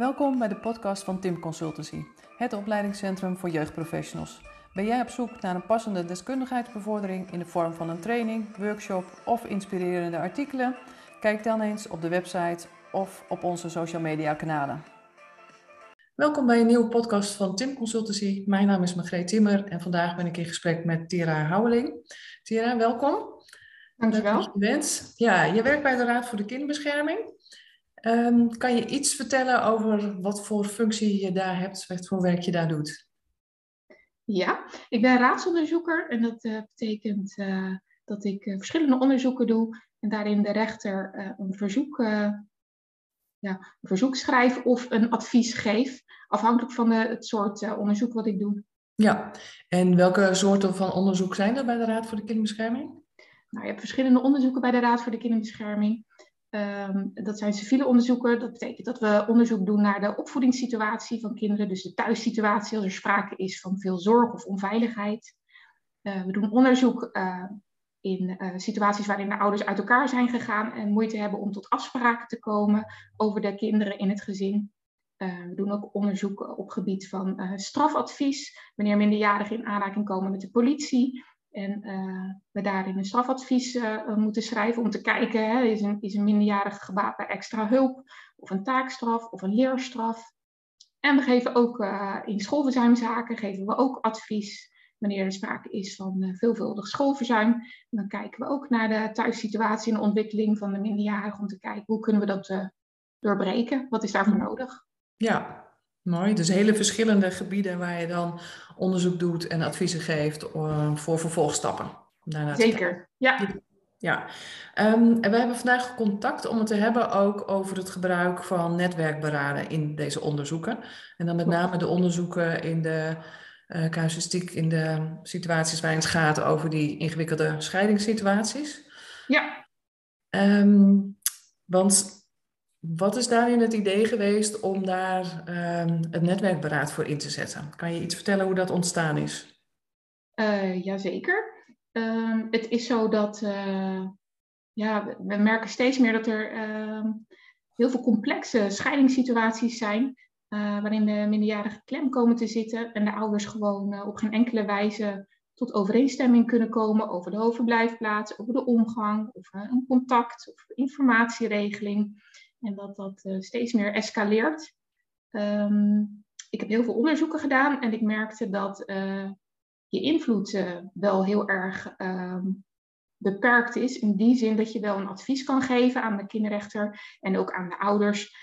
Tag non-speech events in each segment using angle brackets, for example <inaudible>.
Welkom bij de podcast van Tim Consultancy, het opleidingscentrum voor jeugdprofessionals. Ben jij op zoek naar een passende deskundigheidsbevordering in de vorm van een training, workshop of inspirerende artikelen? Kijk dan eens op de website of op onze social media kanalen. Welkom bij een nieuwe podcast van Tim Consultancy. Mijn naam is Margreet Timmer en vandaag ben ik in gesprek met Tira Houweling. Tira, welkom. Dankjewel. Je Ja, je werkt bij de Raad voor de Kinderbescherming. Um, kan je iets vertellen over wat voor functie je daar hebt, wat voor werk je daar doet? Ja, ik ben raadsonderzoeker en dat uh, betekent uh, dat ik uh, verschillende onderzoeken doe en daarin de rechter een verzoek, ja, een verzoek schrijf of een advies geef, afhankelijk van de, het soort onderzoek wat ik doe. Ja, en welke soorten van onderzoek zijn er bij de Raad voor de Kinderbescherming? Nou, je hebt verschillende onderzoeken bij de Raad voor de Kinderbescherming. Um, dat zijn civiele onderzoeken. Dat betekent dat we onderzoek doen naar de opvoedingssituatie van kinderen, dus de thuissituatie als er sprake is van veel zorg of onveiligheid. Uh, we doen onderzoek uh, in uh, situaties waarin de ouders uit elkaar zijn gegaan en moeite hebben om tot afspraken te komen over de kinderen in het gezin. we doen ook onderzoek op gebied van strafadvies, wanneer minderjarigen in aanraking komen met de politie. En uh, we daarin een strafadvies uh, moeten schrijven om te kijken, hè, is, een, is een minderjarige gebaat bij extra hulp, of een taakstraf, of een leerstraf. En we geven ook uh, in schoolverzuimzaken geven we ook advies wanneer er sprake is van veelvuldig schoolverzuim. En dan kijken we ook naar de thuissituatie en de ontwikkeling van de minderjarigen om te kijken hoe kunnen we dat doorbreken, wat is daarvoor nodig. Ja, Mooi, dus hele verschillende gebieden waar je dan onderzoek doet en adviezen geeft uh, voor vervolgstappen. Zeker, ja. Ja, um, en we hebben vandaag contact om het te hebben ook over het gebruik van netwerkberaden in deze onderzoeken. En dan met name de onderzoeken in de uh, casuïstiek, in de situaties waarin het gaat over die ingewikkelde scheidingssituaties. Ja. Um, want wat is daarin het idee geweest om daar um, het netwerkberaad voor in te zetten? Kan je iets vertellen hoe dat ontstaan is? Uh, jazeker. Um, het is zo dat uh, ja, we merken steeds meer dat er uh, heel veel complexe scheidingssituaties zijn. Uh, waarin de minderjarigen klem komen te zitten en de ouders gewoon op geen enkele wijze tot overeenstemming kunnen komen over de overblijfplaats, over de omgang, of een contact of informatieregeling. En dat dat uh, steeds meer escaleert. Um, ik heb heel veel onderzoeken gedaan en ik merkte dat uh, je invloed uh, wel heel erg um, beperkt is. In die zin dat je wel een advies kan geven aan de kinderrechter en ook aan de ouders.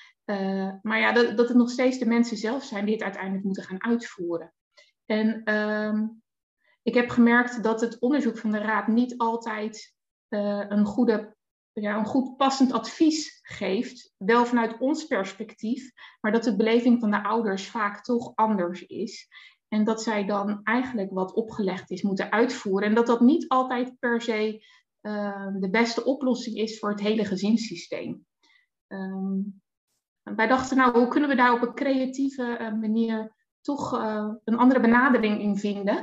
maar ja, dat, dat het nog steeds de mensen zelf zijn die het uiteindelijk moeten gaan uitvoeren. En um, ik heb gemerkt dat het onderzoek van de Raad niet altijd een goede ja, een goed passend advies geeft, wel vanuit ons perspectief, maar dat de beleving van de ouders vaak toch anders is. En dat zij dan eigenlijk wat opgelegd is moeten uitvoeren. En dat dat niet altijd per se uh, de beste oplossing is voor het hele gezinssysteem. Um, wij dachten, nou, hoe kunnen we daar op een creatieve uh, manier toch uh, een andere benadering in vinden?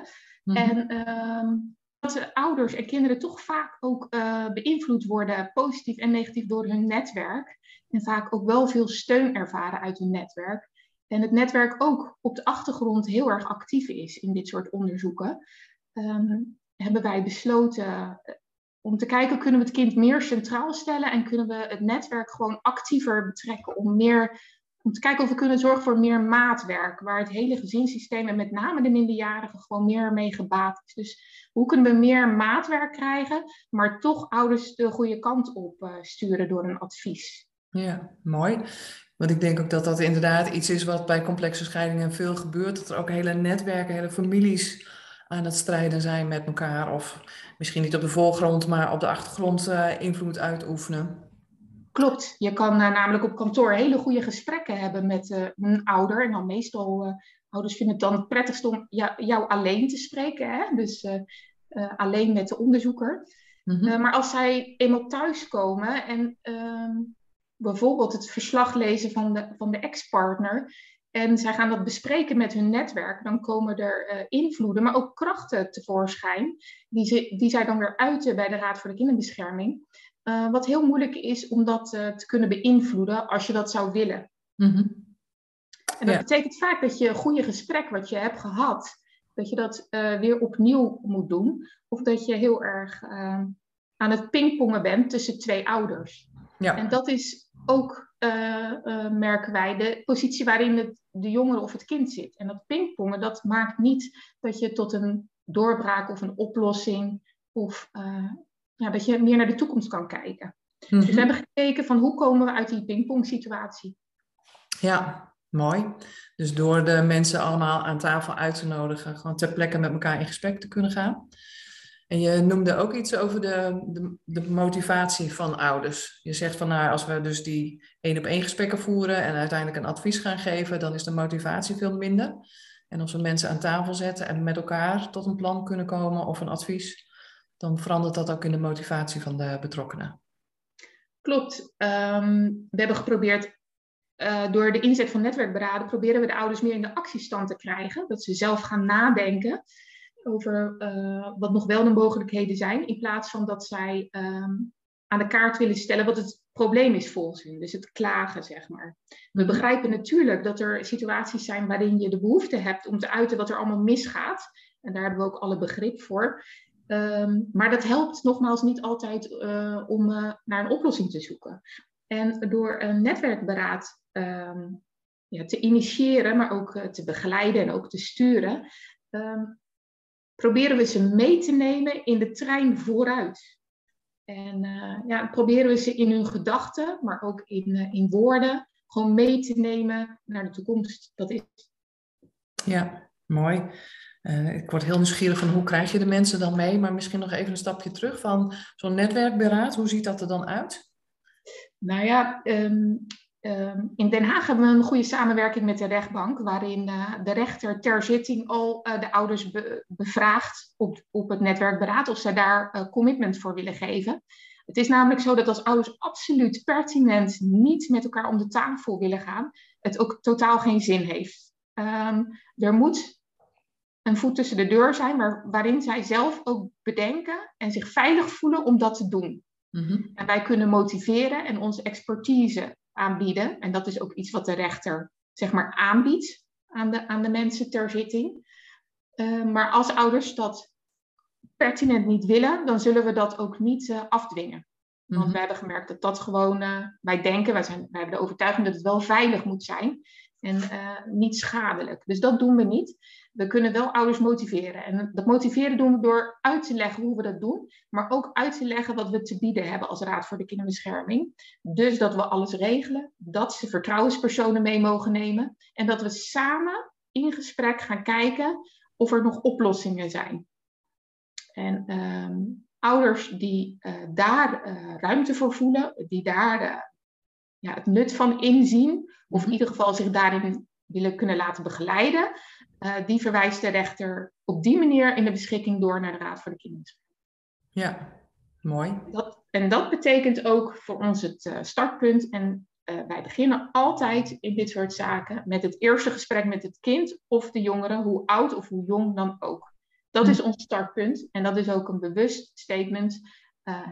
Mm -hmm. En um, dat ouders en kinderen toch vaak ook uh, beïnvloed worden, positief en negatief, door hun netwerk. En vaak ook wel veel steun ervaren uit hun netwerk. En het netwerk ook op de achtergrond heel erg actief is in dit soort onderzoeken. Um, hebben wij besloten eh, om te kijken, kunnen we het kind meer centraal stellen en kunnen we het netwerk gewoon actiever betrekken om meer om te kijken of we kunnen zorgen voor meer maatwerk, waar het hele gezinssysteem en met name de minderjarigen gewoon meer mee gebaat is. Dus hoe kunnen we meer maatwerk krijgen, maar toch ouders de goede kant op uh, sturen door een advies? Ja, mooi. Want ik denk ook dat dat inderdaad iets is wat bij complexe scheidingen veel gebeurt. Dat er ook hele netwerken, hele families aan het strijden zijn met elkaar. Of misschien niet op de voorgrond, maar op de achtergrond uh, invloed uitoefenen. Klopt, je kan uh, namelijk op kantoor hele goede gesprekken hebben met uh, een ouder. En dan meestal, ouders vinden het dan het prettigst om jou, jou alleen te spreken. Hè? Dus alleen met de onderzoeker. Mm -hmm. maar als zij eenmaal thuiskomen en ehm, bijvoorbeeld het verslag lezen van de, van de ex-partner. En zij gaan dat bespreken met hun netwerk. Dan komen er invloeden, maar ook krachten tevoorschijn. Die, ze, die zij dan weer uiten bij de Raad voor de Kinderbescherming. Wat heel moeilijk is om dat te kunnen beïnvloeden als je dat zou willen. Mm -hmm. En dat betekent vaak dat je een goede gesprek wat je hebt gehad, dat je dat uh, weer opnieuw moet doen. Of dat je heel erg uh, aan het pingpongen bent tussen twee ouders. Ja. En dat is ook, uh, merken wij, de positie waarin het, de jongere of het kind zit. En dat pingpongen, dat maakt niet dat je tot een doorbraak of een oplossing of ja, dat je meer naar de toekomst kan kijken. Dus we mhm. hebben gekeken van hoe komen we uit die pingpong situatie. Ja, mooi. Dus door de mensen allemaal aan tafel uit te nodigen, gewoon ter plekke met elkaar in gesprek te kunnen gaan. En je noemde ook iets over de, de, de motivatie van ouders. Je zegt van nou, als we dus die één op één gesprekken voeren en uiteindelijk een advies gaan geven, dan is de motivatie veel minder. En als we mensen aan tafel zetten en met elkaar tot een plan kunnen komen of een advies, dan verandert dat ook in de motivatie van de betrokkenen. Klopt. Ehm, we hebben geprobeerd, uh, door de inzet van netwerkberaden, proberen we de ouders meer in de actiestand te krijgen. Dat ze zelf gaan nadenken over uh, wat nog wel de mogelijkheden zijn, in plaats van dat zij um, aan de kaart willen stellen wat het probleem is volgens hun. Dus het klagen, zeg maar. We begrijpen natuurlijk dat er situaties zijn waarin je de behoefte hebt om te uiten wat er allemaal misgaat. En daar hebben we ook alle begrip voor. Um, maar dat helpt nogmaals niet altijd uh, om uh, naar een oplossing te zoeken. En door een netwerkberaad um, ja, te initiëren, maar ook uh, te begeleiden en ook te sturen, um, proberen we ze mee te nemen in de trein vooruit. En ja, proberen we ze in hun gedachten, maar ook in, in woorden, gewoon mee te nemen naar de toekomst. Dat is. Ja, mooi. Uh, ik word heel nieuwsgierig van hoe krijg je de mensen dan mee, maar misschien nog even een stapje terug van zo'n netwerkberaad. Hoe ziet dat er dan uit? Nou ja, um, um, in Den Haag hebben we een goede samenwerking met de rechtbank, waarin uh, de rechter ter zitting al uh, de ouders be bevraagt op, op het netwerkberaad of zij daar commitment voor willen geven. Het is namelijk zo dat als ouders absoluut pertinent niet met elkaar om de tafel willen gaan, het ook totaal geen zin heeft. Um, er moet een voet tussen de deur zijn, maar waarin zij zelf ook bedenken en zich veilig voelen om dat te doen. Mhm. En wij kunnen motiveren en onze expertise aanbieden. En dat is ook iets wat de rechter zeg maar aanbiedt aan de, aan de mensen ter zitting. Uh, maar als ouders dat pertinent niet willen, dan zullen we dat ook niet uh, afdwingen. Want mhm. we hebben gemerkt dat dat gewoon, uh, wij denken, wij, zijn, wij hebben de overtuiging dat het wel veilig moet zijn en niet schadelijk. Dus dat doen we niet we kunnen wel ouders motiveren. En dat motiveren doen we door uit te leggen hoe we dat doen, maar ook uit te leggen wat we te bieden hebben als Raad voor de Kinderbescherming. Dus dat we alles regelen, dat ze vertrouwenspersonen mee mogen nemen en dat we samen in gesprek gaan kijken of er nog oplossingen zijn. En ehm, ouders die uh, daar uh, ruimte voor voelen, die daar uh, ja, het nut van inzien, of in ieder geval zich daarin willen kunnen laten begeleiden, uh, die verwijst de rechter op die manier in de beschikking door naar de Raad voor de Kinderbescherming. Ja, mooi. Dat, en dat betekent ook voor ons het uh, startpunt. En uh, wij beginnen altijd in dit soort zaken met het eerste gesprek met het kind of de jongere, hoe oud of hoe jong dan ook. Dat is hm. ons startpunt en dat is ook een bewust statement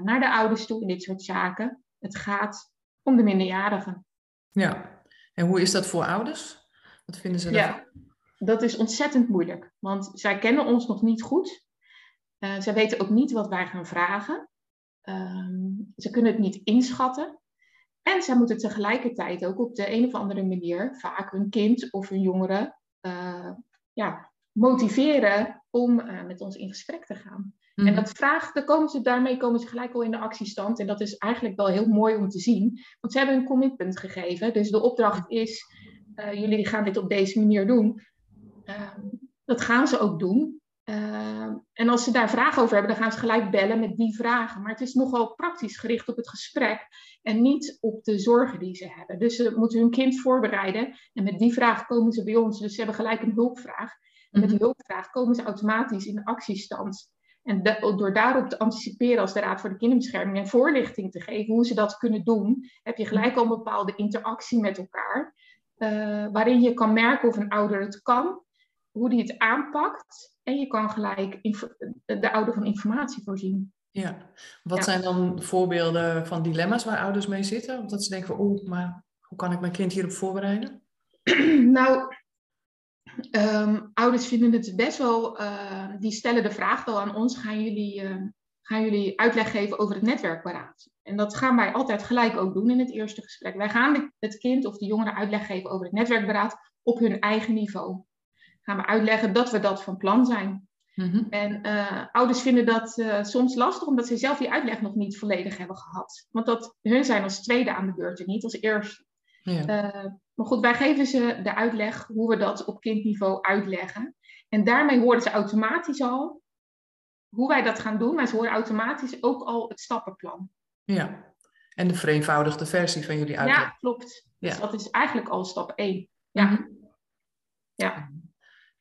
naar de ouders toe in dit soort zaken. Het gaat om de minderjarigen. Ja, en hoe is dat voor ouders? Wat vinden ze daarvan? Ja dat is ontzettend moeilijk, want zij kennen ons nog niet goed. Uh, zij weten ook niet wat wij gaan vragen. Ehm, ze kunnen het niet inschatten. En zij moeten tegelijkertijd ook op de een of andere manier vaak hun kind of hun jongere uh, ja, motiveren om uh, met ons in gesprek te gaan. En mhm. dat vraagt, dan komen ze, daarmee komen ze gelijk al in de actiestand. En dat is eigenlijk wel heel mooi om te zien. Want ze hebben een commitment gegeven. Dus de opdracht is, jullie gaan dit op deze manier doen. Ehm, dat gaan ze ook doen. Ehm, en als ze daar vragen over hebben, dan gaan ze gelijk bellen met die vragen. Maar het is nogal praktisch gericht op het gesprek en niet op de zorgen die ze hebben. Dus ze moeten hun kind voorbereiden en met die vraag komen ze bij ons. Dus ze hebben gelijk een hulpvraag. En met die mhm. hulpvraag komen ze automatisch in de actiestand. En door daarop te anticiperen als de Raad voor de Kinderbescherming en voorlichting te geven hoe ze dat kunnen doen, heb je gelijk al een bepaalde interactie met elkaar. Uh, waarin je kan merken of een ouder het kan hoe die het aanpakt. En je kan gelijk de ouder van informatie voorzien. Ja, wat zijn dan voorbeelden van dilemma's waar ouders mee zitten? Omdat ze denken van, oh, maar hoe kan ik mijn kind hierop voorbereiden? <clears throat> nou, um, ouders vinden het best wel, uh, die stellen de vraag wel aan ons, gaan jullie, uh, gaan jullie uitleg geven over het netwerkberaad? En dat gaan wij altijd gelijk ook doen in het eerste gesprek. Wij gaan het kind of de jongere uitleg geven over het netwerkberaad op hun eigen niveau. Gaan we uitleggen dat we dat van plan zijn. Mm-hmm. En uh, ouders vinden dat uh, soms lastig, omdat ze zelf die uitleg nog niet volledig hebben gehad. Want dat, hun zijn als tweede aan de beurt en niet als eerste. Ja. Uh, maar goed, wij geven ze de uitleg hoe we dat op kindniveau uitleggen. En daarmee horen ze automatisch al hoe wij dat gaan doen, maar ze horen automatisch ook al het stappenplan. Ja, en de vereenvoudigde versie van jullie uitleg. Ja, klopt. Ja. Dus dat is eigenlijk al stap 1. Ja. Mm-hmm. Ja.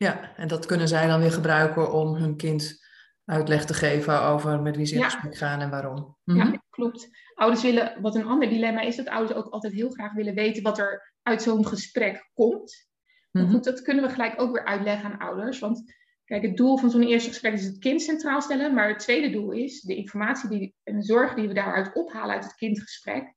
Ja, en dat kunnen zij dan weer gebruiken om hun kind uitleg te geven over met wie ze in gesprek gaan en waarom. Ja, mhm. klopt. Ouders willen, wat een ander dilemma is, dat ouders ook altijd heel graag willen weten wat er uit zo'n gesprek komt. Goed, dat kunnen we gelijk ook weer uitleggen aan ouders. Want kijk, het doel van zo'n eerste gesprek is het kind centraal stellen. Maar het tweede doel is de informatie die, en de zorg die we daaruit ophalen uit het kindgesprek,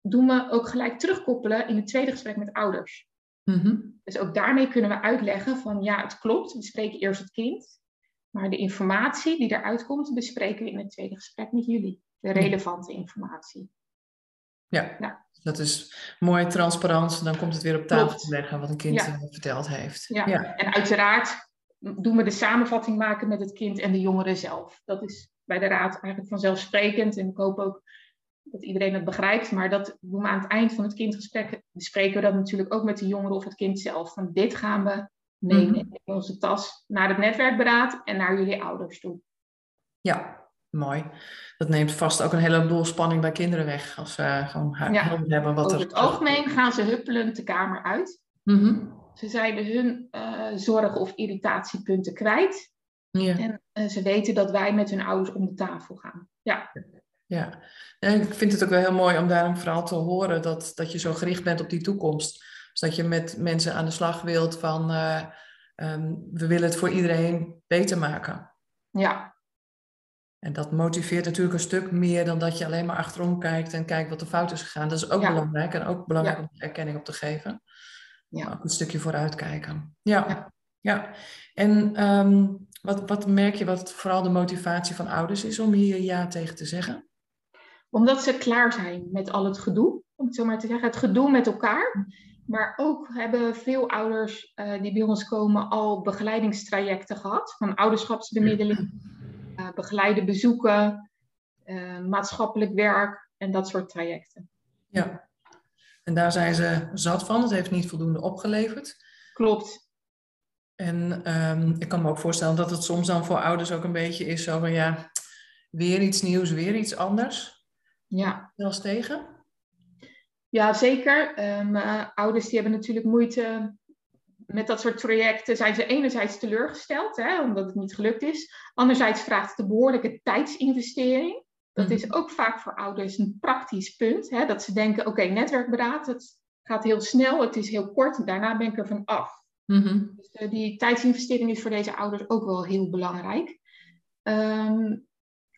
doen we ook gelijk terugkoppelen in het tweede gesprek met ouders. Mm Dus ook daarmee kunnen we uitleggen van ja, het klopt, we spreken eerst het kind. Maar de informatie die eruit komt, bespreken we in het tweede gesprek met jullie. De relevante informatie. Ja, ja. dat is mooi transparant. Dan komt het weer op tafel te leggen wat een kind ja. verteld heeft. Ja. ja. en uiteraard doen we de samenvatting maken met het kind en de jongere zelf. Dat is bij de raad eigenlijk vanzelfsprekend. En ik hoop ook dat iedereen het begrijpt. Maar dat doen we aan het eind van het kindgesprek. Bespreken we dat natuurlijk ook met de jongeren of het kind zelf. Van dit gaan we meenemen mhm. in onze tas naar het netwerkberaad en naar jullie ouders toe. Ja, mooi. Dat neemt vast ook een heleboel spanning bij kinderen weg. Als ze gewoon ja. hebben wat Over er... het algemeen gaan ze huppelend de kamer uit. Mm Ze zijn hun uh, zorg- of irritatiepunten kwijt. Ja. En uh, ze weten dat wij met hun ouders om de tafel gaan. Ja. Ja, en ik vind het ook wel heel mooi om daarom vooral te horen dat, dat je zo gericht bent op die toekomst. Dus dat je met mensen aan de slag wilt van uh, um, we willen het voor iedereen beter maken. Ja. En dat motiveert natuurlijk een stuk meer dan dat je alleen maar achterom kijkt en kijkt wat er fout is gegaan. Dat is ook belangrijk en ook belangrijk om erkenning op te geven. Ja. Ook een stukje vooruit kijken. Ja. ja. ja. En um, wat, wat merk je wat vooral de motivatie van ouders is om hier ja tegen te zeggen? Omdat ze klaar zijn met al het gedoe, om het zo maar te zeggen, het gedoe met elkaar. Maar ook hebben veel ouders uh, die bij ons komen al begeleidingstrajecten gehad. Van ouderschapsbemiddeling, uh, begeleide bezoeken, uh, maatschappelijk werk en dat soort trajecten. Ja, en daar zijn ze zat van. Het heeft niet voldoende opgeleverd. Klopt. En um, ik kan me ook voorstellen dat het soms dan voor ouders ook een beetje is zo van ja, weer iets nieuws, weer iets anders. Ja. Wel eens tegen? Ja, zeker. Um, ouders die hebben natuurlijk moeite met dat soort trajecten. Zijn ze enerzijds teleurgesteld, hè, omdat het niet gelukt is. Anderzijds vraagt het een behoorlijke tijdsinvestering. Dat mhm. is ook vaak voor ouders een praktisch punt. Hè, dat ze denken, oké, okay, netwerkberaad, het gaat heel snel, het is heel kort en daarna ben ik er van af. Mm dus, uh, die tijdsinvestering is voor deze ouders ook wel heel belangrijk. Um,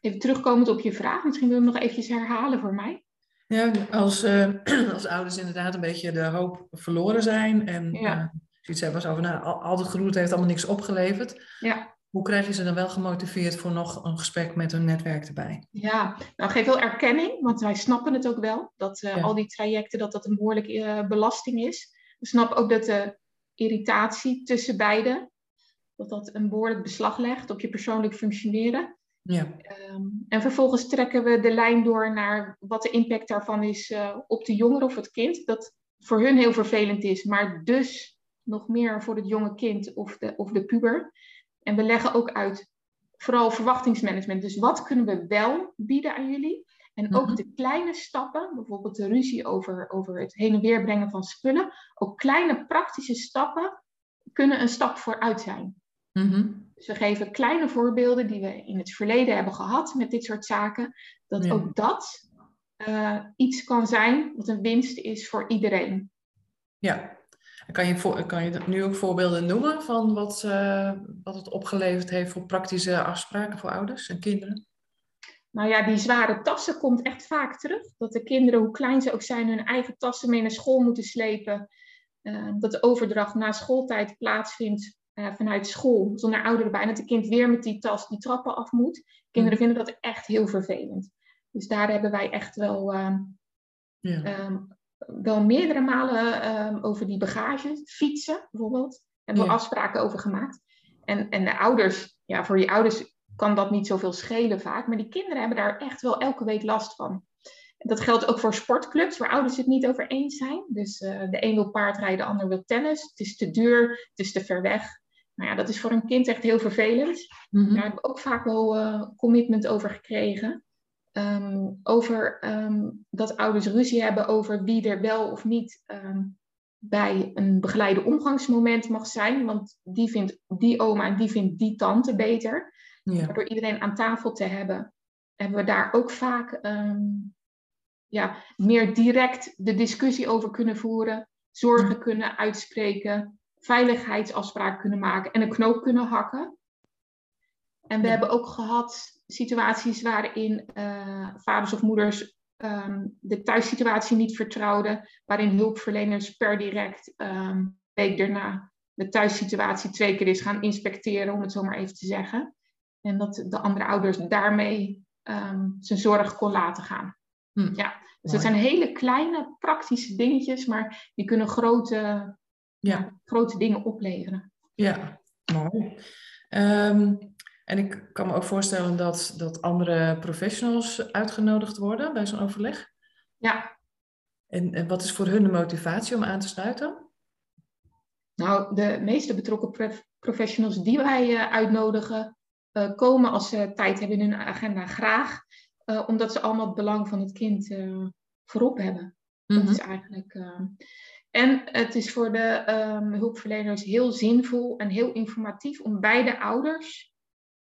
Even terugkomend op je vraag, misschien wil je hem nog eventjes herhalen voor mij. Ja, als, uh, <clears throat> als ouders inderdaad een beetje de hoop verloren zijn en ja. uh, zoiets hebben als over, nou, al, al het geroerd heeft allemaal niks opgeleverd. Ja. Hoe krijg je ze dan wel gemotiveerd voor nog een gesprek met hun netwerk erbij? Ja, nou geef wel erkenning, want wij snappen het ook wel. Dat uh, al die trajecten, dat dat een behoorlijke belasting is. We snappen ook dat de irritatie tussen beiden, dat dat een behoorlijk beslag legt op je persoonlijk functioneren. Ja. Um, en vervolgens trekken we de lijn door naar wat de impact daarvan is uh, op de jongere of het kind. Dat voor hun heel vervelend is, maar dus nog meer voor het jonge kind of de, of de puber. En we leggen ook uit vooral verwachtingsmanagement. Dus wat kunnen we wel bieden aan jullie? En ook mhm. de kleine stappen, bijvoorbeeld de ruzie over, over het heen en weer brengen van spullen. Ook kleine praktische stappen kunnen een stap vooruit zijn. Mm we geven kleine voorbeelden die we in het verleden hebben gehad met dit soort zaken. Dat ook dat uh, iets kan zijn wat een winst is voor iedereen. Ja, kan je, voor, kan je nu ook voorbeelden noemen van wat, uh, wat het opgeleverd heeft voor praktische afspraken voor ouders en kinderen? Nou ja, die zware tassen komt echt vaak terug. Dat de kinderen, hoe klein ze ook zijn, hun eigen tassen mee naar school moeten slepen. dat de overdracht na schooltijd plaatsvindt vanuit school, zonder ouder erbij. En dat de kind weer met die tas die trappen af moet. Kinderen mm. vinden dat echt heel vervelend. Dus daar hebben wij echt wel, ehm, ja. Ehm, wel meerdere malen ehm, over die bagage, fietsen bijvoorbeeld, hebben we afspraken over gemaakt. En, en de ouders, ja, voor die ouders kan dat niet zoveel schelen vaak, maar die kinderen hebben daar echt wel elke week last van. Dat geldt ook voor sportclubs, waar ouders het niet over eens zijn. Dus uh, de een wil paardrijden, de ander wil tennis. Het is te duur, het is te ver weg. Nou ja, dat is voor een kind echt heel vervelend. Mhm. Daar hebben we ook vaak wel uh, commitment over gekregen. Ehm, over ehm, dat ouders ruzie hebben over wie er wel of niet ehm, bij een begeleide omgangsmoment mag zijn. Want die vindt die oma en die vindt die tante beter. Ja. door iedereen aan tafel te hebben, hebben we daar ook vaak ja, meer direct de discussie over kunnen voeren. Zorgen kunnen uitspreken veiligheidsafspraken kunnen maken en een knoop kunnen hakken. En we hebben ook gehad situaties waarin uh, vaders of moeders um, de thuissituatie niet vertrouwden, waarin hulpverleners per direct um, week daarna de thuissituatie twee keer is gaan inspecteren, om het zo maar even te zeggen. En dat de andere ouders daarmee um, zijn zorg kon laten gaan. Hm. Ja, dus het zijn hele kleine praktische dingetjes, maar die kunnen grote ja. grote dingen opleveren. Ja, mooi. Ehm, en ik kan me ook voorstellen dat, dat andere professionals uitgenodigd worden bij zo'n overleg. Ja. En, en wat is voor hun de motivatie om aan te sluiten? Nou, de meeste betrokken professionals die wij uh, uitnodigen, uh, komen als ze tijd hebben in hun agenda graag, uh, omdat ze allemaal het belang van het kind voorop hebben. Dat mhm. is eigenlijk. En het is voor de um, hulpverleners heel zinvol en heel informatief om beide ouders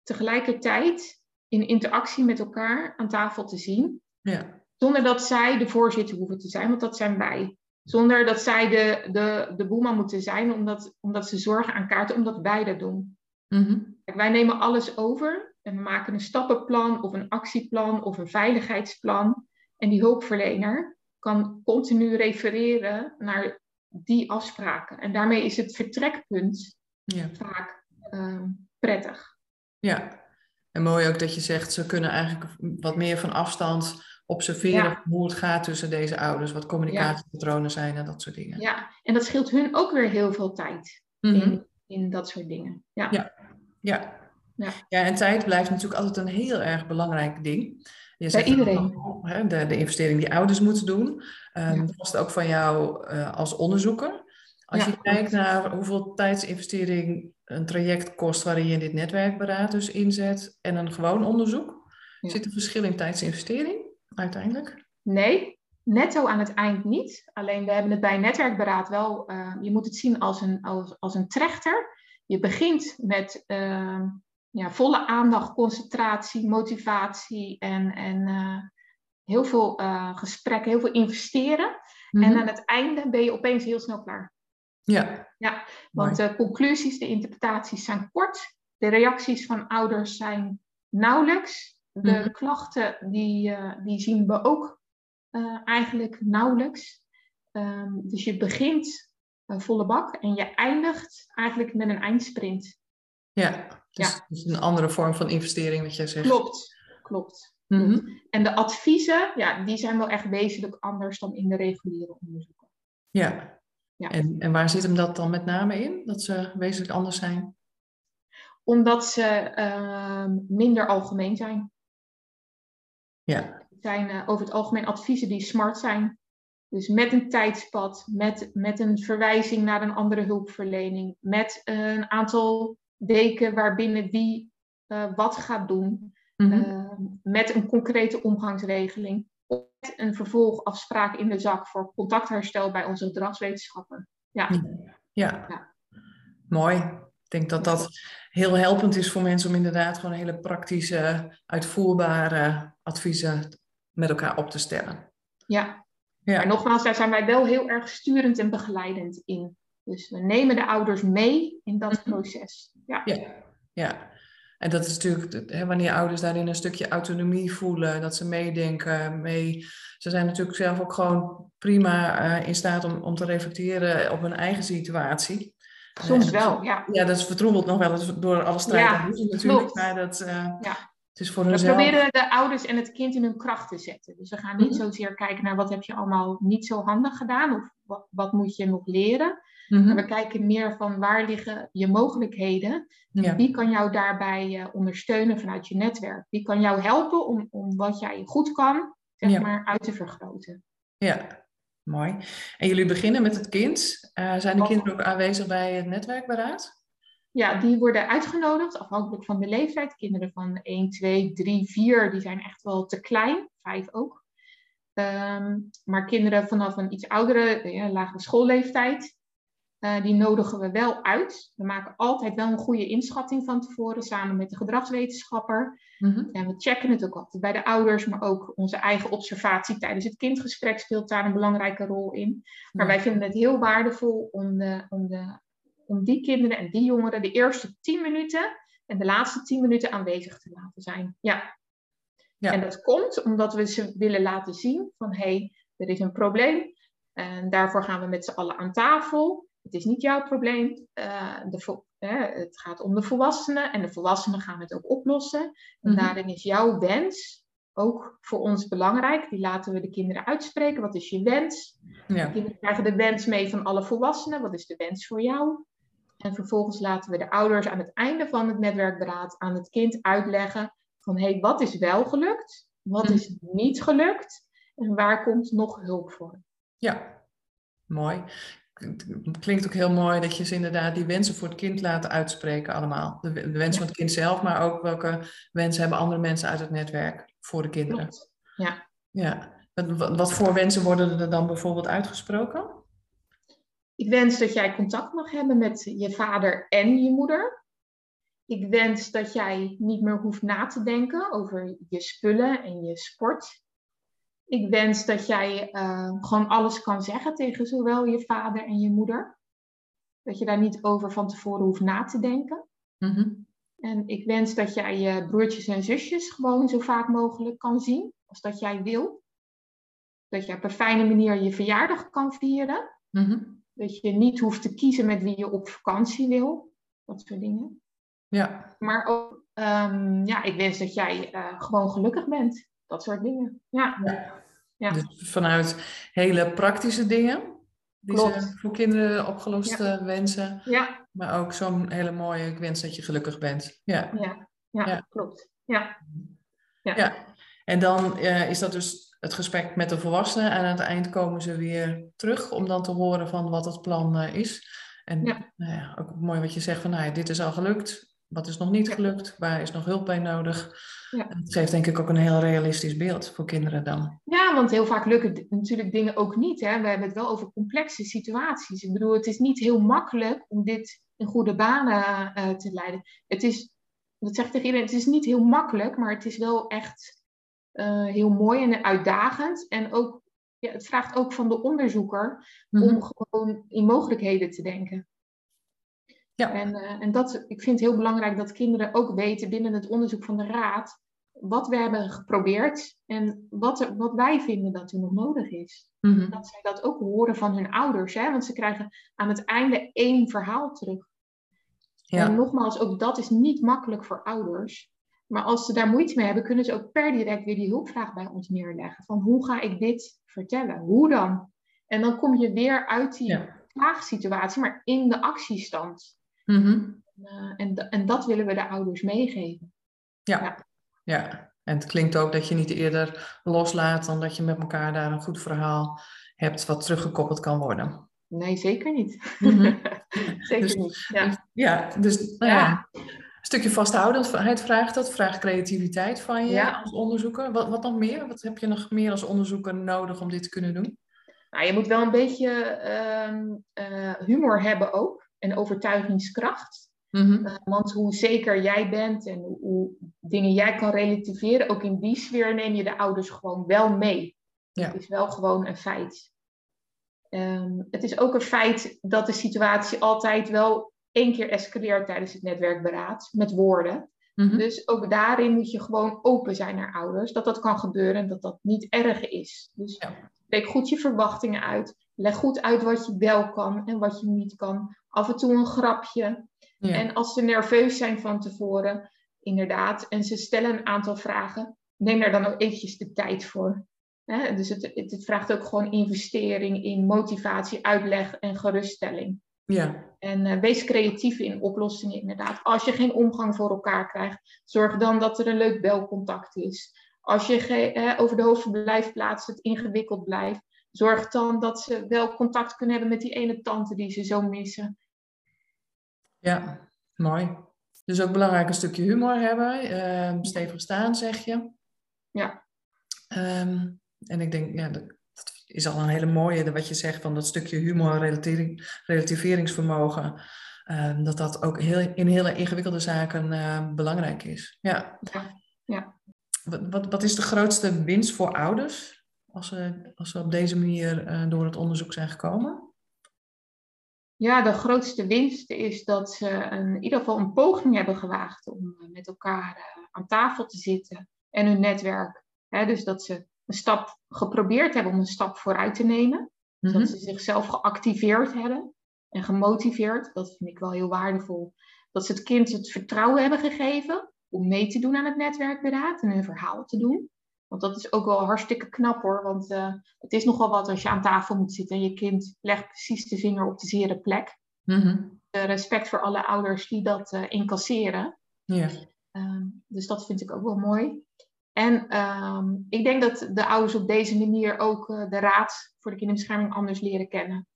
tegelijkertijd in interactie met elkaar aan tafel te zien. Ja. Zonder dat zij de voorzitter hoeven te zijn, want dat zijn wij. Zonder dat zij de, de, de boeman moeten zijn, omdat, omdat ze zorgen aan kaarten, omdat wij dat doen. Mm wij nemen alles over en we maken een stappenplan of een actieplan of een veiligheidsplan. En die hulpverlener kan continu refereren naar die afspraken. En daarmee is het vertrekpunt ja. vaak uh, prettig. Ja, en mooi ook dat je zegt, ze kunnen eigenlijk wat meer van afstand observeren hoe het gaat tussen deze ouders, wat communicatiepatronen zijn en dat soort dingen. Ja, en dat scheelt hun ook weer heel veel tijd in, mhm. in dat soort dingen. Ja. ja. Ja. ja, en tijd blijft natuurlijk altijd een heel erg belangrijk ding. Je Bij iedereen. hè, de, de investering die ouders moeten doen. Um, Dat was het ook van jou uh, als onderzoeker. Als je kijkt naar hoeveel tijdsinvestering een traject kost waarin je dit netwerkberaad dus inzet en een gewoon onderzoek, zit er verschil in tijdsinvestering uiteindelijk? Nee, netto aan het eind niet. Alleen we hebben het bij netwerkberaad wel, uh, je moet het zien als een, als, als een trechter. Je begint met uh, ja, volle aandacht, concentratie, motivatie en, en uh, heel veel uh, gesprekken, heel veel investeren. En mhm. aan het einde ben je opeens heel snel klaar. Ja. Ja, want de conclusies, de interpretaties zijn kort. De reacties van ouders zijn nauwelijks. De mhm. klachten, die, uh, die zien we ook eigenlijk nauwelijks. Um, dus je begint volle bak en je eindigt eigenlijk met een eindsprint. Ja. Dus, ja. dus een andere vorm van investering, wat jij zegt. Klopt, klopt. Mhm. En de adviezen, ja, die zijn wel echt wezenlijk anders dan in de reguliere onderzoeken. Ja. ja. En, en waar zit hem dat dan met name in, dat ze wezenlijk anders zijn? Omdat ze uh, minder algemeen zijn. Ja. Het zijn uh, over het algemeen adviezen die smart zijn. Dus met een tijdspad, met, met een verwijzing naar een andere hulpverlening, met een aantal weken waarbinnen wie uh, wat gaat doen. Mm -hmm. met een concrete omgangsregeling. Met een vervolgafspraak in de zak voor contactherstel bij onze gedragswetenschapper. Ja. Ja. ja. mooi. Ik denk dat dat heel helpend is voor mensen om inderdaad gewoon hele praktische, uitvoerbare adviezen met elkaar op te stellen. Ja. ja. Maar nogmaals, daar zijn wij wel heel erg sturend en begeleidend in. Dus we nemen de ouders mee in dat mhm. proces. Ja. ja. ja. En dat is natuurlijk, hè, wanneer ouders daarin een stukje autonomie voelen, dat ze meedenken, mee. Ze zijn natuurlijk zelf ook gewoon prima in staat om, om te reflecteren op hun eigen situatie. Soms wel, ja. Ja, dat is vertroebeld nog wel eens door alle strijd ja, natuurlijk. Maar dat, ja. het is voor We proberen de ouders en het kind in hun kracht te zetten. Dus we gaan niet mm zozeer kijken naar wat heb je allemaal niet zo handig gedaan. Of wat, wat moet je nog leren. Mhm. We kijken meer van waar liggen je mogelijkheden. En wie kan jou daarbij uh, ondersteunen vanuit je netwerk? Wie kan jou helpen om, om wat jij goed kan, zeg maar, uit te vergroten? Ja, mooi. En jullie beginnen met het kind. Uh, zijn de kinderen ook aanwezig bij het netwerkberaad? Ja, die worden uitgenodigd afhankelijk van de leeftijd. Kinderen van 1, 2, 3, 4, die zijn echt wel te klein. 5 ook. Um, maar kinderen vanaf een iets oudere, ja, lagere schoolleeftijd, uh, die nodigen we wel uit. We maken altijd wel een goede inschatting van tevoren samen met de gedragswetenschapper. Mm En we checken het ook altijd bij de ouders, maar ook onze eigen observatie tijdens het kindgesprek speelt daar een belangrijke rol in. Maar wij vinden het heel waardevol om, de, om, de, om die kinderen en die jongeren de eerste tien minuten en de laatste tien minuten aanwezig te laten zijn. Ja. ja. En dat komt omdat we ze willen laten zien van hé, hey, er is een probleem. En daarvoor gaan we met z'n allen aan tafel. Het is niet jouw probleem. Uh, de, het gaat om de volwassenen en de volwassenen gaan het ook oplossen. En mhm. daarin is jouw wens ook voor ons belangrijk. Die laten we de kinderen uitspreken. Wat is je wens? Ja. De kinderen krijgen de wens mee van alle volwassenen. Wat is de wens voor jou? En vervolgens laten we de ouders aan het einde van het netwerkberaad aan het kind uitleggen van hé, hey, wat is wel gelukt? Wat mhm. is niet gelukt? En waar komt nog hulp voor? Ja, mooi het klinkt ook heel mooi dat je ze inderdaad die wensen voor het kind laat uitspreken allemaal. De, de wensen van het kind zelf, maar ook welke wensen hebben andere mensen uit het netwerk voor de kinderen. Ja. ja. Wat, wat voor wensen worden er dan bijvoorbeeld uitgesproken? Ik wens dat jij contact mag hebben met je vader en je moeder. Ik wens dat jij niet meer hoeft na te denken over je spullen en je sport. Ik wens dat jij uh, gewoon alles kan zeggen tegen zowel je vader en je moeder. Dat je daar niet over van tevoren hoeft na te denken. Mhm. En ik wens dat jij je broertjes en zusjes gewoon zo vaak mogelijk kan zien als dat jij wil. Dat je op een fijne manier je verjaardag kan vieren. Mhm. Dat je niet hoeft te kiezen met wie je op vakantie wil. Dat soort dingen. Ja. Maar ook, um, ja, ik wens dat jij uh, gewoon gelukkig bent dat soort dingen. Ja. ja. Dus vanuit hele praktische dingen die ze voor kinderen opgelost ja. wensen. Ja. Maar ook zo'n hele mooie, ik wens dat je gelukkig bent. Ja, ja. ja, klopt. Ja. Ja. ja. En dan uh, is dat dus het gesprek met de volwassenen. En aan het eind komen ze weer terug om dan te horen van wat het plan uh, is. En ja. Nou ja, ook mooi wat je zegt van, nou, dit is al gelukt. Wat is nog niet gelukt? Waar is nog hulp bij nodig? Ja. Het geeft denk ik ook een heel realistisch beeld voor kinderen dan. Ja, want heel vaak lukken natuurlijk dingen ook niet. Hè? We hebben het wel over complexe situaties. Ik bedoel, het is niet heel makkelijk om dit in goede banen uh, te leiden. Het is, dat zegt tegen iedereen, het is niet heel makkelijk, maar het is wel echt uh, heel mooi en uitdagend. En ook, ja, het vraagt ook van de onderzoeker mm -hmm. om gewoon in mogelijkheden te denken. Ja. En, uh, en dat, ik vind het heel belangrijk dat kinderen ook weten binnen het onderzoek van de Raad wat we hebben geprobeerd en wat, er, wat wij vinden dat er nog nodig is. Mm Dat zij dat ook horen van hun ouders, hè? want ze krijgen aan het einde één verhaal terug. Ja. En nogmaals, ook dat is niet makkelijk voor ouders. Maar als ze daar moeite mee hebben, kunnen ze ook per direct weer die hulpvraag bij ons neerleggen. Van hoe ga ik dit vertellen? Hoe dan? En dan kom je weer uit die ja. maar in de actiestand. Mm en, en dat willen we de ouders meegeven. Ja. ja. ja. en het klinkt ook dat je niet eerder loslaat dan dat je met elkaar daar een goed verhaal hebt wat teruggekoppeld kan worden. Nee, zeker niet. Mm <laughs> zeker dus, niet. Ja, ja dus nou ja. Een stukje vasthoudendheid vraagt dat, vraagt creativiteit van je als onderzoeker. Wat, wat nog meer? Wat heb je nog meer als onderzoeker nodig om dit te kunnen doen? Nou, je moet wel een beetje ehm, eh, humor hebben ook en overtuigingskracht. Mm want hoe zeker jij bent en hoe, dingen jij kan relativeren, ook in die sfeer neem je de ouders gewoon wel mee. Ja. Het is wel gewoon een feit. Um, het is ook een feit dat de situatie altijd wel één keer escaleert tijdens het netwerkberaad met woorden. Mhm. Dus ook daarin moet je gewoon open zijn naar ouders, dat dat kan gebeuren en dat dat niet erg is. Dus Spreek goed je verwachtingen uit. Leg goed uit wat je wel kan en wat je niet kan. Af en toe een grapje. En als ze nerveus zijn van tevoren, inderdaad, en ze stellen een aantal vragen, neem daar dan ook eventjes de tijd voor. dus het, het, vraagt ook gewoon investering in motivatie, uitleg en geruststelling. Ja. En uh, wees creatief in oplossingen, inderdaad. Als je geen omgang voor elkaar krijgt, zorg dan dat er een leuk belcontact is. Als je over de hoofdverblijfplaats het ingewikkeld blijft, zorg dan dat ze wel contact kunnen hebben met die ene tante die ze zo missen. Ja, mooi. Dus ook belangrijk een stukje humor hebben. Uh, stevig staan, zeg je. Ja. Ehm, en ik denk, ja, dat, is al een hele mooie, wat je zegt van dat stukje humor, relativeringsvermogen. Ehm, dat dat ook heel, in hele ingewikkelde zaken uh, belangrijk is. Ja. ja. ja. Wat, wat, wat, is de grootste winst voor ouders als ze, als ze op deze manier uh, door het onderzoek zijn gekomen? Ja, de grootste winst is dat ze in ieder geval een poging hebben gewaagd om eh, met elkaar uh, aan tafel te zitten en hun netwerk. Hè, dus dat ze een stap geprobeerd hebben om een stap vooruit te nemen. Mm Dat ze zichzelf geactiveerd hebben en gemotiveerd. Dat vind ik wel heel waardevol. Dat ze het kind het vertrouwen hebben gegeven om mee te doen aan het netwerkberaad en hun verhaal te doen. Want dat is ook wel hartstikke knap hoor. Want uh, het is nogal wat als je aan tafel moet zitten en je kind legt precies de vinger op de zere plek. Mm respect voor alle ouders die dat uh, incasseren. Ja. Uh, dus dat vind ik ook wel mooi. En ehm, ik denk dat de ouders op deze manier ook uh, de raad voor de kinderbescherming anders leren kennen.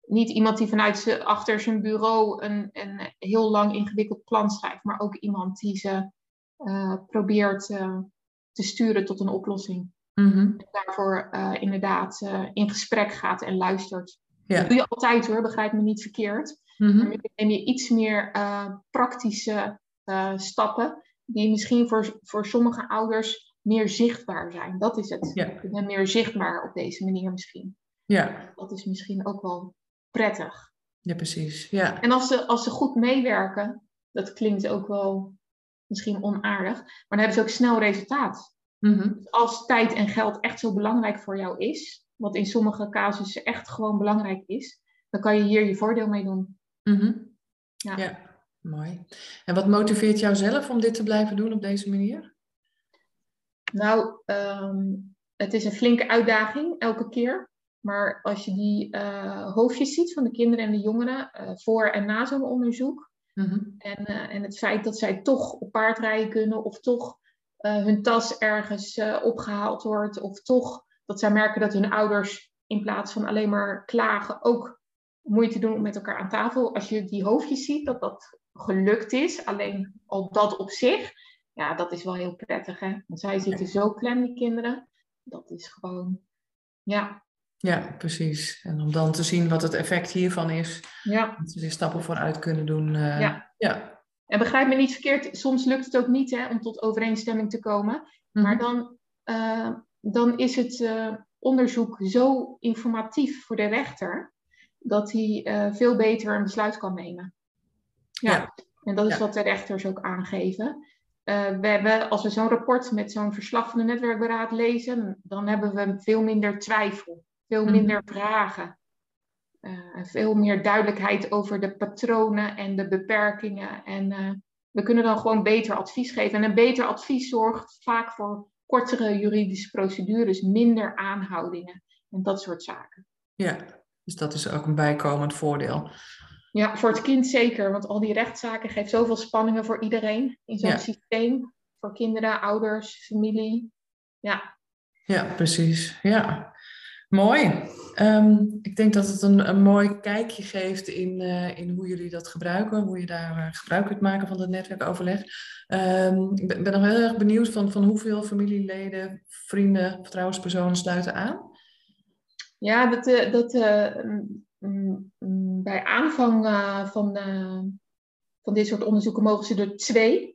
niet iemand die vanuit achter zijn bureau een, een heel lang ingewikkeld plan schrijft, maar ook iemand die ze probeert te sturen tot een oplossing. Mm Daarvoor uh, inderdaad uh, in gesprek gaat en luistert. Ja. Dat doe je altijd hoor, begrijp me niet verkeerd. Mm -hmm. Nu neem je iets meer uh, praktische stappen die misschien voor, voor sommige ouders meer zichtbaar zijn. Dat is het. Ja. Bent meer zichtbaar op deze manier misschien. Ja. Dat is misschien ook wel prettig. Ja, precies. Ja. En als ze, als ze goed meewerken, dat klinkt ook wel misschien onaardig, maar dan hebben ze ook snel resultaat. Mm Als tijd en geld echt zo belangrijk voor jou is, wat in sommige casussen echt gewoon belangrijk is, dan kan je hier je voordeel mee doen. Mm ja. ja, mooi. En wat motiveert jou zelf om dit te blijven doen op deze manier? Nou, um, het is een flinke uitdaging elke keer. Maar als je die uh, hoofdjes ziet van de kinderen en de jongeren uh, voor en na zo'n onderzoek, Mm-hmm. En, uh, en het feit dat zij toch op paard rijden kunnen, of toch uh, hun tas ergens uh, opgehaald wordt, of toch dat zij merken dat hun ouders in plaats van alleen maar klagen ook moeite doen om met elkaar aan tafel. Als je die hoofdjes ziet, dat dat gelukt is, alleen al dat op zich, ja, dat is wel heel prettig. Hè? Want zij zitten zo klem, die kinderen. Dat is gewoon, ja, ja, precies. En om dan te zien wat het effect hiervan is. Ja. Dat ze er stappen vooruit kunnen doen. Uh, ja. ja. En begrijp me niet verkeerd, soms lukt het ook niet hè, om tot overeenstemming te komen. Mhm. Maar dan, uh, dan is het uh, onderzoek zo informatief voor de rechter dat hij veel beter een besluit kan nemen. Ja, Ja. en dat is Ja. wat de rechters ook aangeven. Uh, we hebben, als we zo'n rapport met zo'n verslag van de netwerkberaad lezen, dan hebben we veel minder twijfel, veel Mhm. minder vragen. Uh, en veel meer duidelijkheid over de patronen en de beperkingen. En uh, we kunnen dan gewoon beter advies geven. En een beter advies zorgt vaak voor kortere juridische procedures, minder aanhoudingen en dat soort zaken. ja, dus dat is ook een bijkomend voordeel. Ja, voor het kind zeker, want al die rechtszaken geven zoveel spanningen voor iedereen in zo'n Ja. systeem. Voor kinderen, ouders, familie. Ja, Ja, precies. Ja, mooi. Ehm, ik denk dat het een, een mooi kijkje geeft in, eh, in hoe jullie dat gebruiken, hoe je daar eh, gebruik kunt maken van het netwerkoverleg. Ehm, ik ben, nog heel erg benieuwd van, van hoeveel familieleden, vrienden, vertrouwenspersonen sluiten aan. ja dat, eh, dat mm, mm, mm, bij aanvang van, van dit soort onderzoeken mogen ze er twee.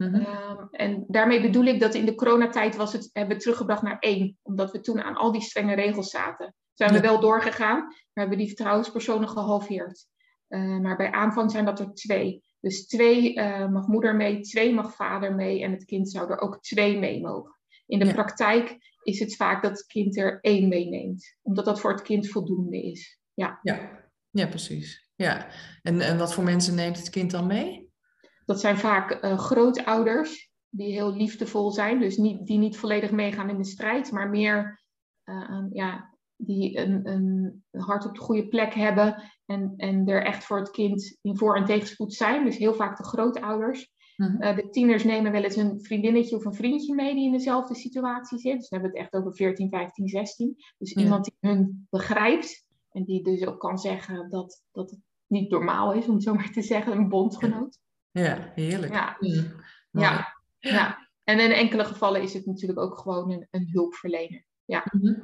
Mhm. Ehm, en daarmee bedoel ik dat in de coronatijd was het, hebben we teruggebracht naar één. Omdat we toen aan al die strenge regels zaten. Zijn we wel doorgegaan, maar hebben die vertrouwenspersonen gehalveerd. Eh, maar bij aanvang zijn dat er twee. Dus twee eh, mag moeder mee, twee mag vader mee en het kind zou er ook twee mee mogen. In de Ja. praktijk is het vaak dat het kind er één meeneemt. Omdat dat voor het kind voldoende is. Ja, ja. ja precies. Ja. En, en wat voor mensen neemt het kind dan mee? Dat zijn vaak uh, grootouders die heel liefdevol zijn. Dus niet, die niet volledig meegaan in de strijd, maar meer uh, ja, die een, een hart op de goede plek hebben. En, en er echt voor het kind in voor- en tegenspoed zijn. Dus heel vaak de grootouders. Mhm. Eh, de tieners nemen wel eens een vriendinnetje of een vriendje mee die in dezelfde situatie zit. Dus dan hebben we het echt over 14, 15, 16. Dus iemand die hun begrijpt en die dus ook kan zeggen dat, dat het niet normaal is, om het zo maar te zeggen, een bondgenoot. Ja, heerlijk. Ja, ja. ja. En in enkele gevallen is het natuurlijk ook gewoon een, een hulpverlener. Ja. Mhm.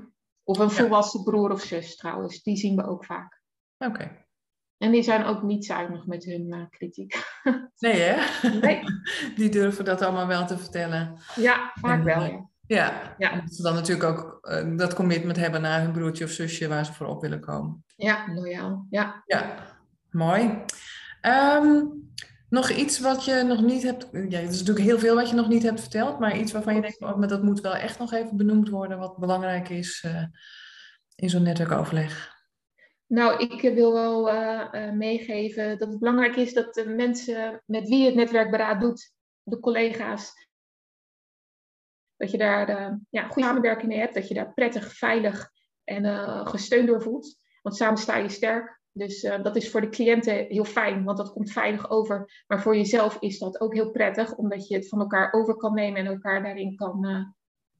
Of een volwassen broer of zus trouwens, die zien we ook vaak. Oké. En die zijn ook niet zuinig met hun uh, kritiek. <laughs> Nee, hè? Nee. <laughs> Die durven dat allemaal wel te vertellen. Ja, vaak wel, eh, ja. Ja, ja. Omdat ze dan natuurlijk ook uh, dat commitment hebben naar hun broertje of zusje waar ze voor op willen komen. Ja, loyaal. Ja, ja. mooi. Um, nog iets wat je nog niet hebt. Ja, er is natuurlijk heel veel wat je nog niet hebt verteld, maar iets waarvan je denkt, oh, maar dat moet wel echt nog even benoemd worden, wat belangrijk is uh, in zo'n netwerkoverleg. Nou, ik wil wel uh, meegeven dat het belangrijk is dat de mensen met wie het netwerkberaad doet, de collega's, dat je daar ja, goede samenwerking mee hebt, dat je daar prettig, veilig en gesteund door voelt. Want samen sta je sterk. Dus dat is voor de cliënten heel fijn, want dat komt veilig over. Maar voor jezelf is dat ook heel prettig, omdat je het van elkaar over kan nemen en elkaar daarin kan,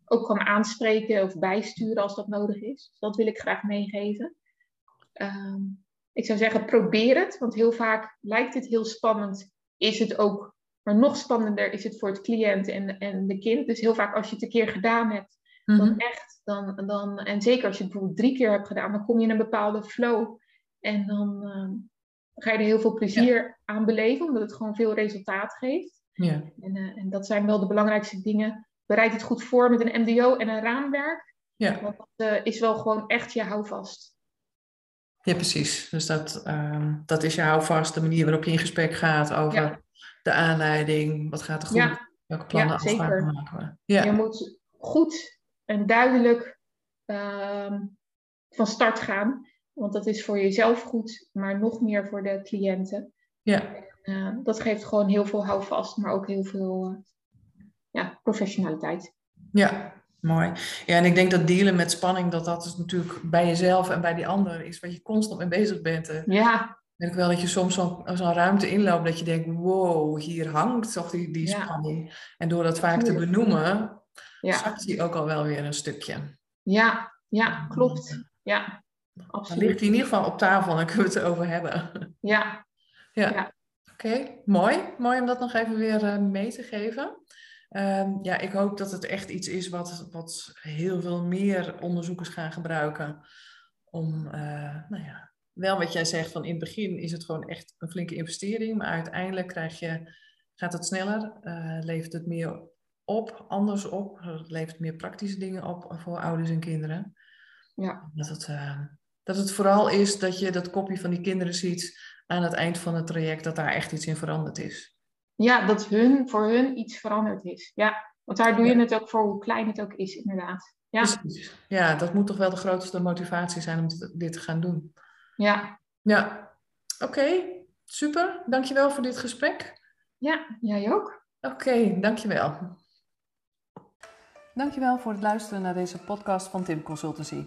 ook kan aanspreken of bijsturen als dat nodig is. Dus dat wil ik graag meegeven. Ehm, ik zou zeggen, probeer het, want heel vaak lijkt het heel spannend, is het ook, maar nog spannender is het voor het cliënt en, en de kind. Dus heel vaak als je het een keer gedaan hebt, dan mhm. echt, dan, dan, en zeker als je het bijvoorbeeld drie keer hebt gedaan, dan kom je in een bepaalde flow en dan ehm, ga je er heel veel plezier aan beleven, omdat het gewoon veel resultaat geeft. Ja. En, uh, en dat zijn wel de belangrijkste dingen. Bereid het goed voor met een MDO en een raamwerk. Ja. Want dat uh, is wel gewoon echt je houvast. Ja, precies. Dus dat, uh, dat is je houvast, de manier waarop je in gesprek gaat over de aanleiding, wat gaat er goed, ja. welke plannen ja, afspraken maken Ja. Je moet goed en duidelijk uh, van start gaan, want dat is voor jezelf goed, maar nog meer voor de cliënten. Ja. En, uh, dat geeft gewoon heel veel houvast, maar ook heel veel uh, ja, professionaliteit. Ja, Mooi. Ja, en ik denk dat dealen met spanning, dat dat is natuurlijk bij jezelf en bij die ander is wat je constant mee bezig bent. Ja. Ik denk wel dat je soms zo'n zo ruimte inloopt dat je denkt, wow, hier hangt toch die, die spanning. En door dat vaak te benoemen, ja. zakt die ook al wel weer een stukje. Ja, ja, klopt. Ja, absoluut. Dan ligt hij in ieder geval op tafel en dan kunnen we het erover hebben. Ja. Ja. ja. Oké, mooi. Mooi om dat nog even weer uh, mee te geven. Um, ja, ik hoop dat het echt iets is wat, wat heel veel meer onderzoekers gaan gebruiken. Om, uh, nou ja, wel wat jij zegt, van in het begin is het gewoon echt een flinke investering. Maar uiteindelijk krijg je, gaat het sneller, uh, levert het meer op, anders op. Het levert meer praktische dingen op voor ouders en kinderen. Ja. Dat het, uh, dat het vooral is dat je dat kopje van die kinderen ziet aan het eind van het traject, dat daar echt iets in veranderd is ja, dat hun, voor hun iets veranderd is. Ja, want daar doe je het ook voor, hoe klein het ook is, inderdaad. Ja, Precies. ja dat moet toch wel de grootste motivatie zijn om dit, te gaan doen. Ja. Ja, oké, super. Dankjewel voor dit gesprek. Ja, jij ook. Oké, okay, dankjewel. Dankjewel voor het luisteren naar deze podcast van Tim Consultancy.